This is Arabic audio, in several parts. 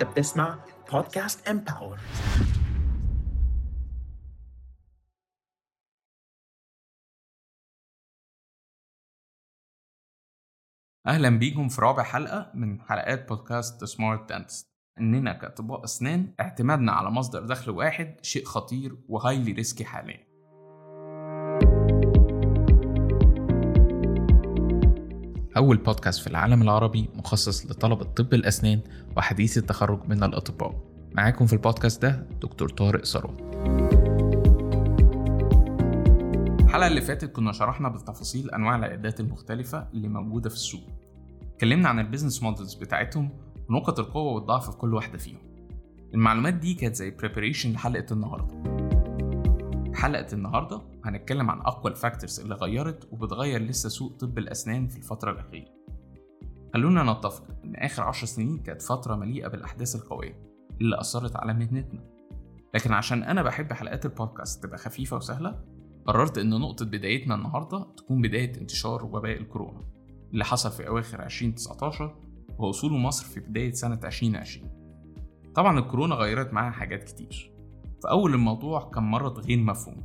انت بتسمع بودكاست Empower أهلا بيكم في رابع حلقة من حلقات بودكاست Smart Dentist إننا كأطباء أسنان اعتمادنا على مصدر دخل واحد شيء خطير و highly risky حاليا. أول بودكاست في العالم العربي مخصص لطلبة طب الأسنان وحديث التخرج من الأطباء. معاكم في البودكاست ده دكتور طارق ثروت الحلقة اللي فاتت كنا شرحنا بالتفاصيل أنواع العيادات المختلفة اللي موجودة في السوق. اتكلمنا عن ال business models بتاعتهم ونقط القوة والضعف في كل واحدة فيهم. المعلومات دي كانت زي preparation لحلقة النهاردة. حلقة النهاردة هنتكلم عن أقوى ال factors اللي غيرت وبتغير لسه سوق طب الأسنان في الفترة الأخيرة. خلونا نتفق إن آخر عشر سنين كانت فترة مليئة بالأحداث القوية اللي أثرت على مهنتنا. لكن عشان أنا بحب حلقات البودكاست تبقى خفيفة وسهلة قررت إن نقطة بدايتنا النهاردة تكون بداية انتشار وباء الكورونا اللي حصل في أواخر 2019 ووصوله مصر في بداية سنة 2020 طبعا الكورونا غيرت معاها حاجات كتير. فأول الموضوع كان مرض غير مفهوم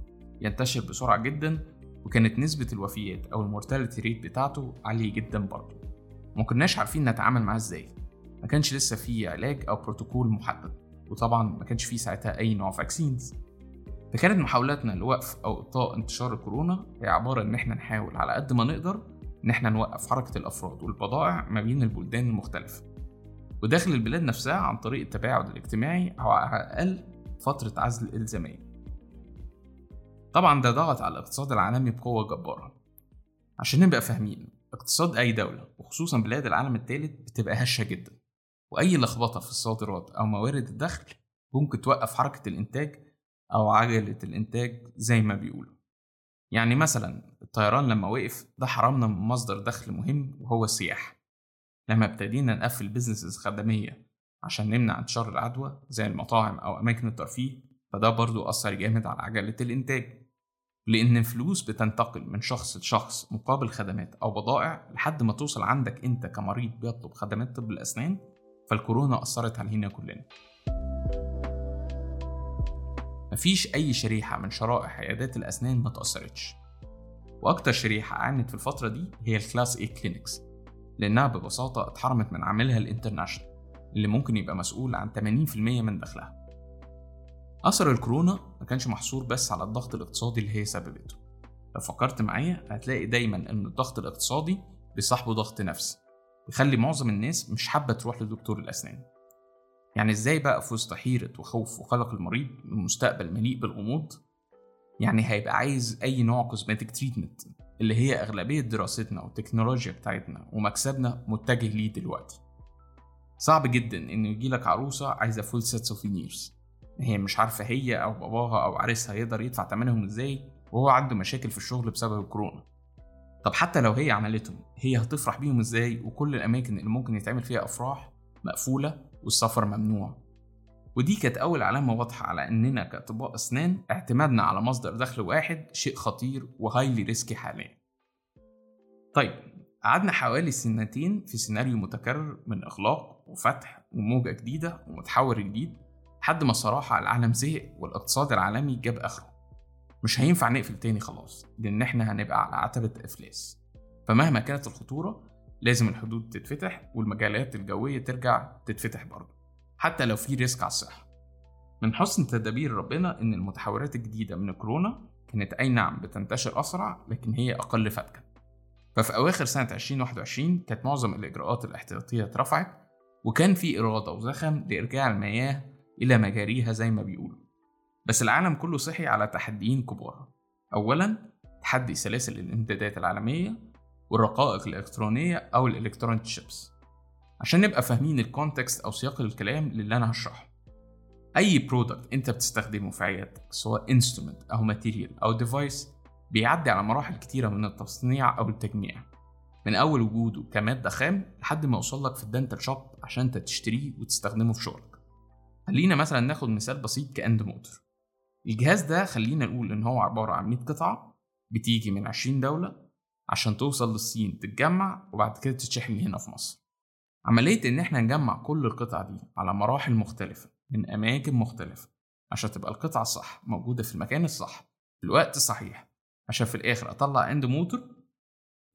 ينتشر بسرعة جدا وكانت نسبة الوفيات أو ال mortality rate بتاعته عالية جدا برضه. مكناش عارفين نتعامل معاه إزاي. ما كانش لسه فيه علاج أو بروتوكول محدد وطبعا ما كانش فيه ساعتها أي نوع vaccines فكانت محاولاتنا لوقف أو إبطاء انتشار الكورونا هي عبارة إن إحنا نحاول على قد ما نقدر إن إحنا نوقف حركة الأفراد والبضائع ما بين البلدان المختلفة. وداخل البلاد نفسها عن طريق التباعد الاجتماعي أو على الأقل فترة عزل إلزامية طبعا ده ضغط على الاقتصاد العالمي بقوة جبارة. عشان نبقى فاهمين اقتصاد أي دولة وخصوصا بلاد العالم الثالث بتبقى هشة جدا. وأي لخبطة في الصادرات أو موارد الدخل ممكن توقف حركة الإنتاج أو عجلة الإنتاج زي ما بيقولوا. يعني مثلا الطيران لما وقف ده حرمنا من مصدر دخل مهم وهو السياحة. لما ابتدينا نقفل بيزنسز خدمية عشان نمنع انتشار العدوى زي المطاعم أو أماكن الترفيه فده برضو أثر جامد على عجلة الإنتاج. لأن الفلوس بتنتقل من شخص لشخص مقابل خدمات أو بضائع لحد ما توصل عندك أنت كمريض بيطلب خدمات طب الأسنان فالكورونا أثرت علينا كلنا. مفيش أي شريحة من شرائح عيادات الأسنان ما تأثرتش. وأكتر شريحة عانت في الفترة دي هي ال class A clinics لأنها ببساطة اتحرمت من عميلها ال international اللي ممكن يبقى مسؤول عن 80% من دخلها. أثر الكورونا ما كانش محصور بس على الضغط الاقتصادي اللي هي سببته. لو فكرت معايا هتلاقي دايما إن الضغط الاقتصادي بيصاحبه ضغط نفسي يخلي معظم الناس مش حابة تروح لدكتور الأسنان. يعني إزاي بقى في وسط حيرة وخوف وقلق المريض من مستقبل مليء بالغموض؟ يعني هيبقى عايز أي نوع cosmetic treatment اللي هي أغلبية دراستنا والتكنولوجيا بتاعتنا ومكسبنا متجه ليه دلوقتي. صعب جدا إنه يجيلك عروسة عايزة full set of veneers هي مش عارفة هي أو باباها أو عريسها يقدر يدفع تمنهم إزاي وهو عنده مشاكل في الشغل بسبب الكورونا. طب حتى لو هي عملتهم هي هتفرح بيهم إزاي؟ وكل الأماكن اللي ممكن يتعمل فيها أفراح مقفولة والسفر ممنوع. ودي كانت أول علامة واضحة على إننا كأطباء أسنان اعتمادنا على مصدر دخل واحد شيء خطير و highly risky حاليا. طيب قعدنا حوالي سنتين في سيناريو متكرر من إغلاق وفتح وموجة جديدة ومتحور جديد لحد ما صراحة العالم زهق والاقتصاد العالمي جاب آخره. مش هينفع نقفل تاني خلاص لأن إحنا هنبقى على عتبة إفلاس. فمهما كانت الخطورة لازم الحدود تتفتح والمجالات الجوية ترجع تتفتح برضه حتى لو في risk على الصحة. من حسن تدابير ربنا إن المتحورات الجديدة من الكورونا كانت أي نعم بتنتشر أسرع لكن هي أقل فتكا ففي أواخر سنة 2021 كانت معظم الإجراءات الاحتياطية اترفعت وكان في إرادة وزخم لإرجاع المياه إلى مجاريها زي ما بيقولوا. بس العالم كله صحي على تحديين كبار. أولا تحدي سلاسل الإمدادات العالمية والرقائق الإلكترونية أو ال electronic chips. عشان نبقى فاهمين ال context أو سياق الكلام اللي أنا هشرحه. أي product أنت بتستخدمه في عيادتك سواء instrument أو material أو device بيعدي على مراحل كتيرة من التصنيع أو التجميع. من أول وجوده كمادة خام لحد ما يوصل لك في ال dental shop عشان أنت تشتريه وتستخدمه في شغلك. خلينا مثلا ناخد مثال بسيط ك endo motor. الجهاز ده خلينا نقول إن هو عبارة عن 100 قطعة بتيجي من 20 دولة عشان توصل للصين تتجمع وبعد كده تتشحن هنا في مصر. عملية إن إحنا نجمع كل القطع دي على مراحل مختلفة من أماكن مختلفة عشان تبقى القطعة الصح موجودة في المكان الصح. في الوقت الصحيح عشان في الآخر أطلع إند موتور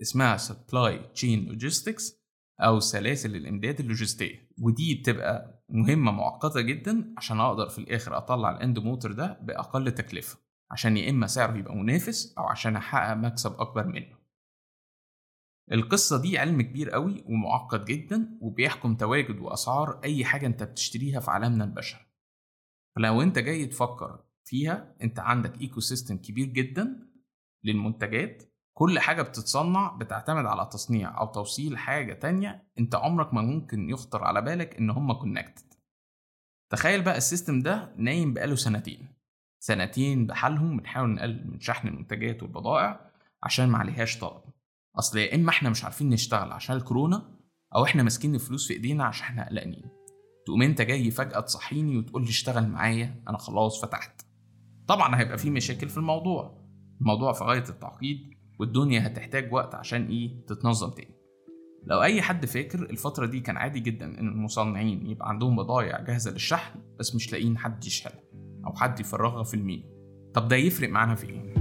اسمها Supply Chain Logistics أو سلاسل الإمداد اللوجستية. ودي بتبقى مهمة معقدة جدا عشان أقدر في الآخر أطلع الإند موتور ده بأقل تكلفة عشان يا إما سعره يبقى منافس أو عشان أحقق مكسب أكبر منه. القصة دي علم كبير قوي ومعقد جدا وبيحكم تواجد وأسعار أي حاجة أنت بتشتريها في عالمنا البشري. فلو أنت جاي تفكر فيها أنت عندك ecosystem كبير جدا للمنتجات كل حاجة بتتصنع بتعتمد على تصنيع أو توصيل حاجة تانية أنت عمرك ما ممكن يخطر على بالك إن هما connected تخيل بقى ال system ده نايم بقاله سنتين. سنتين بحالهم بنحاول نقلل من شحن المنتجات والبضائع عشان ما عليهاش طلب. أصل يا إما إحنا مش عارفين نشتغل عشان الكورونا أو إحنا ماسكين الفلوس في إيدينا عشان إحنا قلقانين. تقوم أنت جاي فجأة تصحيني وتقول لي اشتغل معايا أنا خلاص فتحت. طبعا هيبقى في مشاكل في الموضوع. الموضوع في غاية التعقيد والدنيا هتحتاج وقت عشان إيه تتنظم تاني. لو أي حد فاكر الفترة دي كان عادي جدا إن المصنعين يبقى عندهم بضايع جاهزة للشحن بس مش لاقيين حد يشحنها أو حد يفرغها في المينا طب ده يفرق معانا في إيه؟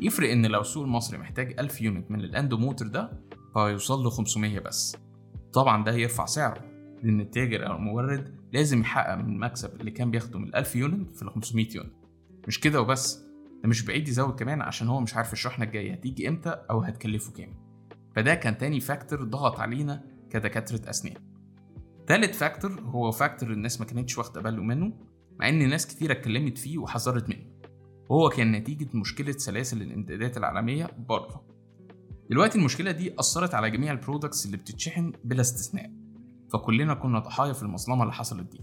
يفرق إن لو السوق المصري محتاج 1000 unit من ال endo motor ده فهيوصل له 500 بس. طبعا ده هيرفع سعره لأن التاجر أو المورد لازم يحقق من المكسب اللي كان بياخده من 1000 unit في ال 500 unit. مش كده وبس. ده مش بعيد يزود كمان عشان هو مش عارف الشحنة الجاية هتيجي إمتى أو هتكلفه كام. فده كان تاني factor ضغط علينا كدكاترة أسنان. تالت factor هو factor الناس ما كانتش واخدة باله منه مع إن ناس كتيرة اتكلمت فيه وحذرت منه. وهو كان نتيجة مشكلة سلاسل الإمدادات العالمية بره. دلوقتي المشكلة دي أثرت على جميع ال products اللي بتتشحن بلا استثناء. فكلنا كنا ضحايا في المظلمة اللي حصلت دي.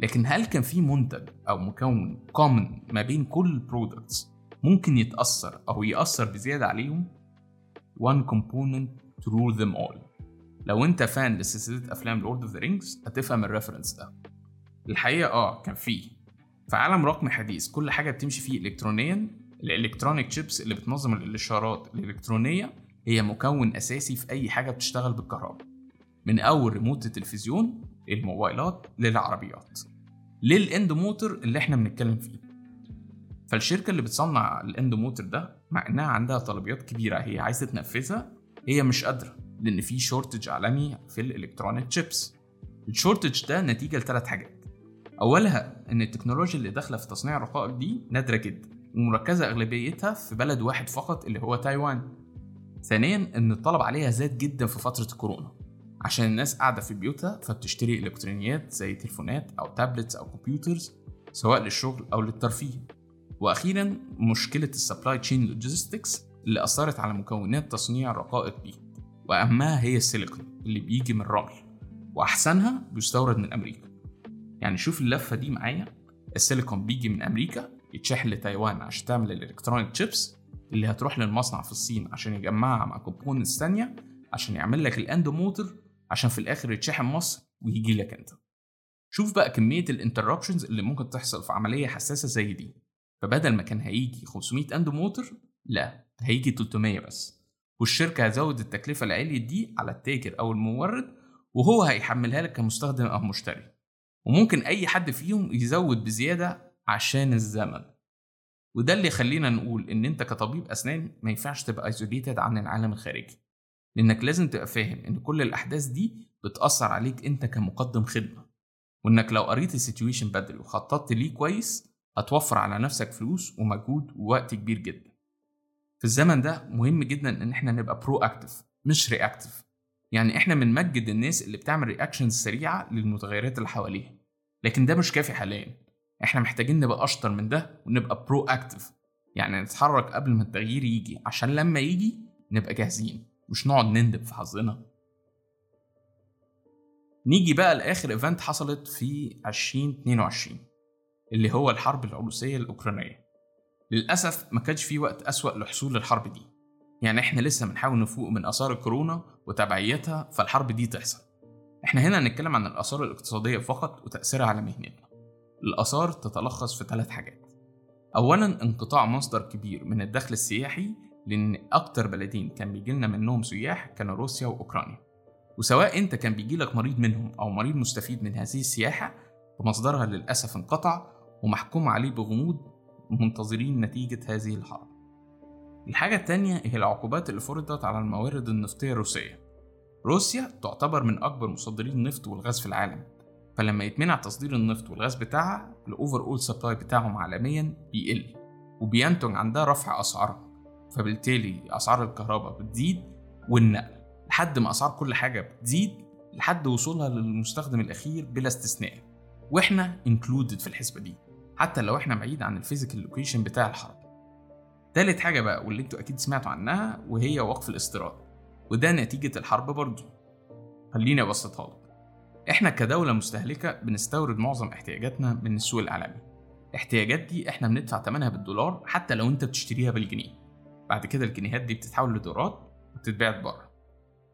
لكن هل كان في منتج أو مكون common ما بين كل ال products ممكن يتأثر أو يأثر بزيادة عليهم؟ one component to rule them all. لو أنت fan لسلسلة أفلام Lord of the Rings هتفهم ال reference ده. الحقيقة آه كان فيه في عالم رقمي حديث كل حاجة بتمشي فيه إلكترونيا ال electronic chips اللي بتنظم الإشارات الإلكترونية هي مكون أساسي في أي حاجة بتشتغل بالكهرباء. من أول ريموت التلفزيون للموبايلات للعربيات لل endo motor اللي إحنا بنتكلم فيه. فالشركة اللي بتصنع ال endo motor ده مع إنها عندها طلبيات كبيرة هي عايزة تنفذها هي مش قادرة لأن في shortage عالمي في ال electronic chips ال shortage ده نتيجة لثلاث حاجات. أولها إن التكنولوجيا اللي داخلة في تصنيع الرقائق دي نادرة جدا ومركزة أغلبيتها في بلد واحد فقط اللي هو تايوان. ثانيا إن الطلب عليها زاد جدا في فترة الكورونا عشان الناس قاعدة في بيوتها فبتشتري إلكترونيات زي تليفونات أو tablets أو computers سواء للشغل أو للترفيه. وأخيرا مشكلة ال supply chain logistics اللي أثرت على مكونات تصنيع الرقائق دي. وأهمها هي السيليكون اللي بيجي من الرمل وأحسنها بيستورد من أمريكا. يعني شوف اللفة دي معايا. السيليكون بيجي من أمريكا يتشحن لتايوان عشان تعمل ال electronic chips اللي هتروح للمصنع في الصين عشان يجمعها مع components تانية عشان يعمل لك ال endo motor عشان في الآخر يتشحن مصر ويجي لك أنت. شوف بقى كمية ال interruptions اللي ممكن تحصل في عملية حساسة زي دي. فبدل ما كان هيجي 500 endo motor لا هيجي 300 بس. والشركة هتزود التكلفة العالية دي على التاجر أو المورد وهو هيحملها لك كمستخدم أو مشتري. وممكن أي حد فيهم يزود بزيادة عشان الزمن. وده اللي يخلينا نقول إن أنت كطبيب أسنان ما ينفعش تبقى isolated عن العالم الخارجي. لأنك لازم تبقى فاهم إن كل الأحداث دي بتأثر عليك أنت كمقدم خدمة. وإنك لو قريت ال situation بدري وخططت ليه كويس هتوفر على نفسك فلوس ومجهود ووقت كبير جدا. في الزمن ده مهم جدا إن إحنا نبقى proactive مش reactive يعني إحنا بنمجد الناس اللي بتعمل reactions سريعة للمتغيرات اللي حواليها. لكن ده مش كافي حاليا. إحنا محتاجين نبقى أشطر من ده ونبقى proactive يعني نتحرك قبل ما التغيير يجي عشان لما يجي نبقى جاهزين. مش نقعد نندب في حظنا. نيجي بقى لآخر ايفنت حصلت في 2022 اللي هو الحرب الروسية الأوكرانية. للأسف ما كانش في وقت أسوأ لحصول الحرب دي. يعني إحنا لسه بنحاول نفوق من آثار الكورونا وتبعياتها فالحرب دي تحصل. إحنا هنا هنتكلم عن الآثار الاقتصادية فقط وتأثيرها على مهنتنا الآثار تتلخص في ثلاث حاجات. أولا انقطاع مصدر كبير من الدخل السياحي لأن أكتر بلدين كان بيجيلنا منهم سياح كانوا روسيا وأوكرانيا. وسواء أنت كان بيجيلك مريض منهم أو مريض مستفيد من هذه السياحة فمصدرها للأسف انقطع ومحكوم عليه بغموض منتظرين نتيجة هذه الحرب. الحاجة التانية هي العقوبات اللي فرضت على الموارد النفطية الروسية. روسيا تعتبر من أكبر مصدرين النفط والغاز في العالم. فلما يتمنع تصدير النفط والغاز بتاعها الأوفر أول سبلاي بتاعهم عالميا بيقل. وبينتج عن ده رفع أسعارها. فبالتالي أسعار الكهرباء بتزيد والنقل. لحد ما أسعار كل حاجة بتزيد لحد وصولها للمستخدم الأخير بلا استثناء. وإحنا included في الحسبة دي. حتى لو إحنا بعيد عن ال physical location بتاع الحرب تالت حاجة بقى واللي أنتوا أكيد سمعتوا عنها وهي وقف الاستيراد. وده نتيجة الحرب برضه خليني أبسطها لك. إحنا كدولة مستهلكة بنستورد معظم احتياجاتنا من السوق العالمي. الاحتياجات دي إحنا بندفع ثمنها بالدولار حتى لو أنت بتشتريها بالجنيه. بعد كده الجنيهات دي بتتحول لدولارات وتتباع بره.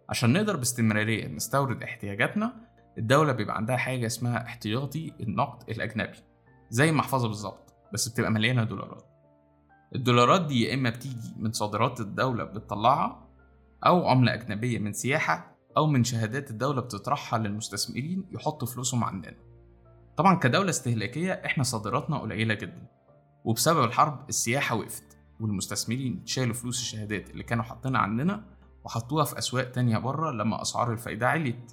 عشان نقدر باستمرارية نستورد احتياجاتنا الدولة بيبقى عندها حاجة اسمها احتياطي النقد الأجنبي زي محفظة بالظبط بس بتبقى مليانة دولارات. الدولارات دي يا إما بتيجي من صادرات الدولة بتطلعها أو عملة أجنبية من سياحة أو من شهادات الدولة بتطرحها للمستثمرين يحطوا فلوسهم عندنا طبعا كدولة استهلاكية إحنا صادراتنا قليلة جدا وبسبب الحرب السياحة وقفت. والمستثمرين شالوا فلوس الشهادات اللي كانوا حاطينها عندنا وحطوها في أسواق تانية بره لما أسعار الفايدة عليت.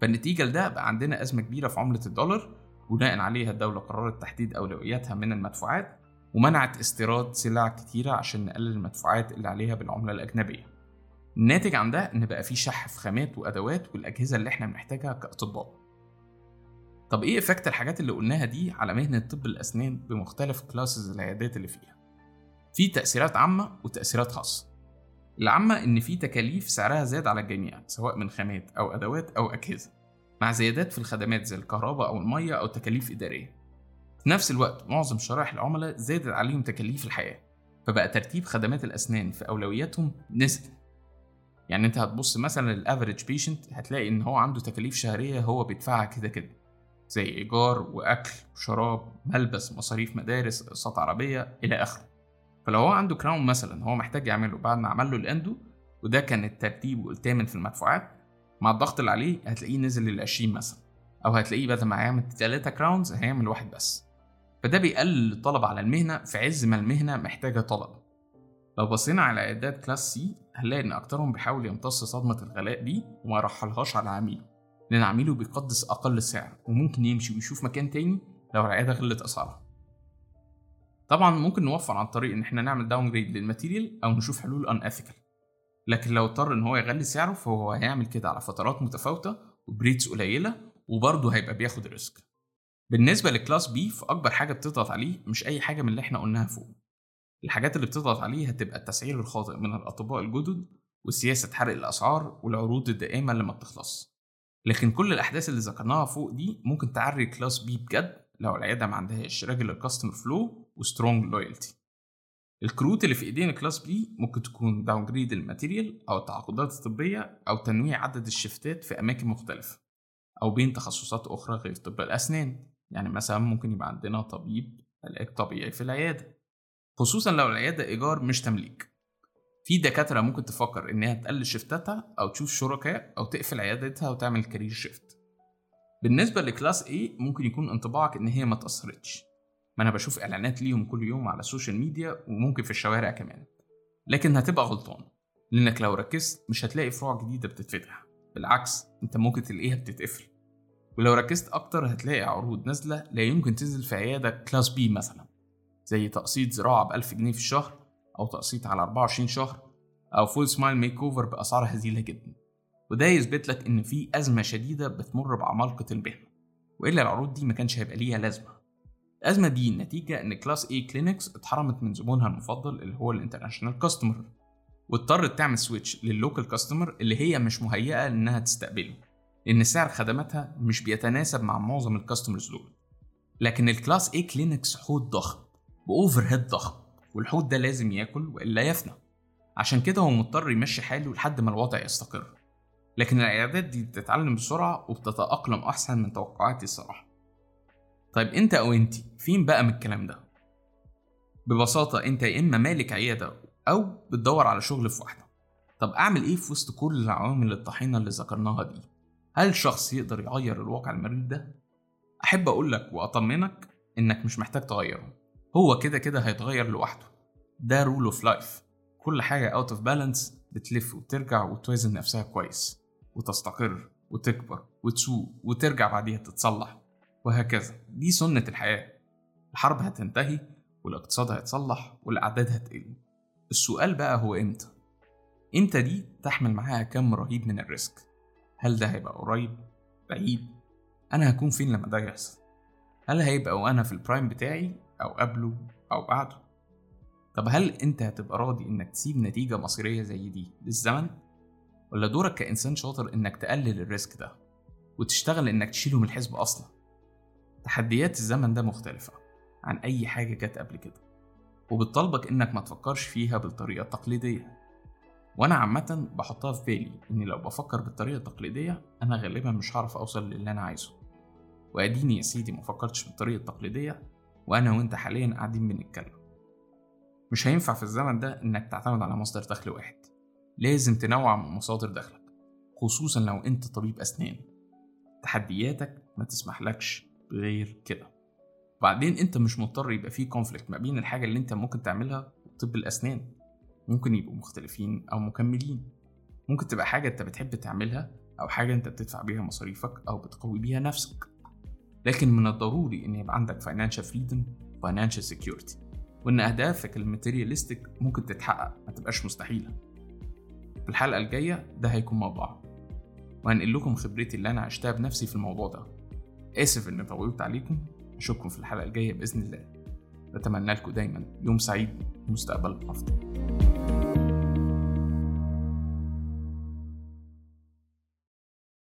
فالنتيجة لده بقى عندنا أزمة كبيرة في عملة الدولار بناء عليها الدولة قررت تحديد أولوياتها من المدفوعات ومنعت استيراد سلع كتيرة عشان نقلل المدفوعات اللي عليها بالعملة الأجنبية. الناتج عن ده إن بقى في شح في خامات وأدوات والأجهزة اللي إحنا بنحتاجها كأطباء. طب إيه effect الحاجات اللي قلناها دي على مهنة طب الأسنان بمختلف classes العيادات اللي فيها؟ في تأثيرات عامة وتأثيرات خاصة. العامة إن في تكاليف سعرها زاد على الجميع سواء من خامات أو أدوات أو أجهزة مع زيادات في الخدمات زي الكهرباء أو المية أو تكاليف إدارية. في نفس الوقت معظم شرائح العملاء زادت عليهم تكاليف الحياة فبقى ترتيب خدمات الأسنان في أولوياتهم نزل يعني أنت هتبص مثلا لل average patient هتلاقي إن هو عنده تكاليف شهرية هو بيدفعها كده كده زي إيجار وأكل وشراب ملبس مصاريف مدارس أقساط عربية إلى آخره. فلو هو عنده crown مثلا هو محتاج يعمله بعد ما عمل له ال endo وده كان الترتيب والثامن في المدفوعات مع الضغط اللي عليه هتلاقيه نزل لل 20 مثلا أو هتلاقيه بدل ما هيعمل 3 crowns هيعمل واحد بس. فده بيقلل الطلب على المهنة في عز ما المهنة محتاجة طلب. لو بصينا على عيادات class C هنلاقي إن أكترهم بيحاول يمتص صدمة الغلاء دي وما يرحلهاش على عميله لأن عميله بيقدس أقل سعر وممكن يمشي ويشوف مكان تاني لو العيادة غلت اسعارها طبعا ممكن نوفر عن طريق إن إحنا نعمل downgrade لل material أو نشوف حلول unethical لكن لو اضطر إن هو يغلي سعره فهو هيعمل كده على فترات متفاوتة وب rates قليلة وبرضه هيبقى بياخد risk بالنسبة ل class B فأكبر حاجة بتضغط عليه مش أي حاجة من اللي إحنا قلناها فوق. الحاجات اللي بتضغط عليه هتبقى التسعير الخاطئ من الأطباء الجدد وسياسه حرق الأسعار والعروض الدائمة اللي ما بتخلص. لكن كل الأحداث اللي ذكرناها فوق دي ممكن تعري class B بجد لو العيادة ما عندهاش regular customer flow و strong loyalty الكروت اللي في إيدين class B ممكن تكون downgrade ال material أو التعاقدات الطبية أو تنويع عدد ال shiftات في أماكن مختلفة أو بين تخصصات أخرى غير طب الأسنان. يعني مثلا ممكن يبقى عندنا طبيب علاج طبيعي في العيادة. خصوصا لو العيادة إيجار مش تمليك. في دكاترة ممكن تفكر إنها تقلل shiftاتها أو تشوف شركاء أو تقفل عيادتها وتعمل career shift بالنسبة ل class A ممكن يكون انطباعك إن هي ما تأثرتش. ما أنا بشوف إعلانات ليهم كل يوم على ال social media وممكن في الشوارع كمان. لكن هتبقى غلطان لأنك لو ركزت مش هتلاقي فروع جديدة بتتفتح. بالعكس أنت ممكن تلاقيها بتتقفل. ولو ركزت أكتر هتلاقي عروض نازلة لا يمكن تنزل في عيادة class B مثلا. زي تقسيط زراعة ب 1000 جنيه في الشهر أو تقسيط على 24 شهر أو full smile makeover بأسعار هزيلة جدا. وده يثبت لك إن في أزمة شديدة بتمر بعمالقة المهنه وإلا العروض دي ما كانش هيبقى ليها لازمة. الأزمة دي نتيجه إن class A clinics اتحرمت من زبونها المفضل اللي هو ال international customer واضطرت تعمل switch لل local customer اللي هي مش مهيئة إنها تستقبله لأن سعر خدماتها مش بيتناسب مع معظم ال customers دول. لكن ال class A clinics حوض ضخم ب overhead ضخم والحوض ده لازم ياكل وإلا يفنى. عشان كده هو مضطر يمشي حاله لحد ما الوضع يستقر. لكن العيادات دي بتتعلم بسرعة وبتتأقلم أحسن من توقعاتي الصراحة طيب أنت أو أنت فين بقى من الكلام ده؟ ببساطة أنت يا إما مالك عيادة أو بتدور على شغل في واحدة طب أعمل إيه في وسط كل العوامل الطحينة اللي ذكرناها دي؟ هل شخص يقدر يغير الواقع المرير ده؟ أحب أقول لك وأطمنك إنك مش محتاج تغيره هو كده كده هيتغير لوحده ده rule of life كل حاجة out of balance بتلف وترجع وتوازن نفسها كويس وتستقر وتكبر وتسوء وترجع بعديها تتصلح وهكذا دي سنة الحياة الحرب هتنتهي والاقتصاد هيتصلح والأعداد هتقل السؤال بقى هو إمتى؟ إمتى دي تحمل معاها كم رهيب من ال risk هل ده هيبقى قريب؟ بعيد؟ أنا هكون فين لما ده يحصل؟ هل هيبقى وأنا في ال prime بتاعي أو قبله أو بعده؟ طب هل أنت هتبقى راضي إنك تسيب نتيجة مصيرية زي دي للزمن؟ ولا دورك كإنسان شاطر إنك تقلل ال risk ده وتشتغل إنك تشيله من الحسبة أصلا؟ تحديات الزمن ده مختلفة عن أي حاجة جت قبل كده وبتطالبك إنك ما تفكرش فيها بالطريقة التقليدية. وأنا عامة بحطها في بالي إني لو بفكر بالطريقة التقليدية أنا غالبا مش هعرف أوصل للي أنا عايزه. وأديني يا سيدي مفكرتش بالطريقة التقليدية وأنا وأنت حاليا قاعدين بنتكلم. مش هينفع في الزمن ده إنك تعتمد على مصدر دخل واحد. لازم تنوع مصادر دخلك خصوصا لو أنت طبيب أسنان. تحدياتك ما تسمحلكش بغير كده. وبعدين أنت مش مضطر يبقى فيه conflict ما بين الحاجة اللي أنت ممكن تعملها وطب الأسنان. ممكن يبقوا مختلفين أو مكملين. ممكن تبقى حاجة أنت بتحب تعملها أو حاجة أنت بتدفع بيها مصاريفك أو بتقوي بيها نفسك. لكن من الضروري إن يبقى عندك financial freedom financial security. وإن أهدافك ال materialistic ممكن تتحقق ما تبقاش مستحيلة. في الحلقة الجاية ده هيكون موضوع وهنقل لكم خبرتي اللي أنا عشتها بنفسي في الموضوع ده. آسف إني طولت عليكم. أشوفكم في الحلقة الجاية بإذن الله. بتمنى لكم دايما يوم سعيد ومستقبل أفضل.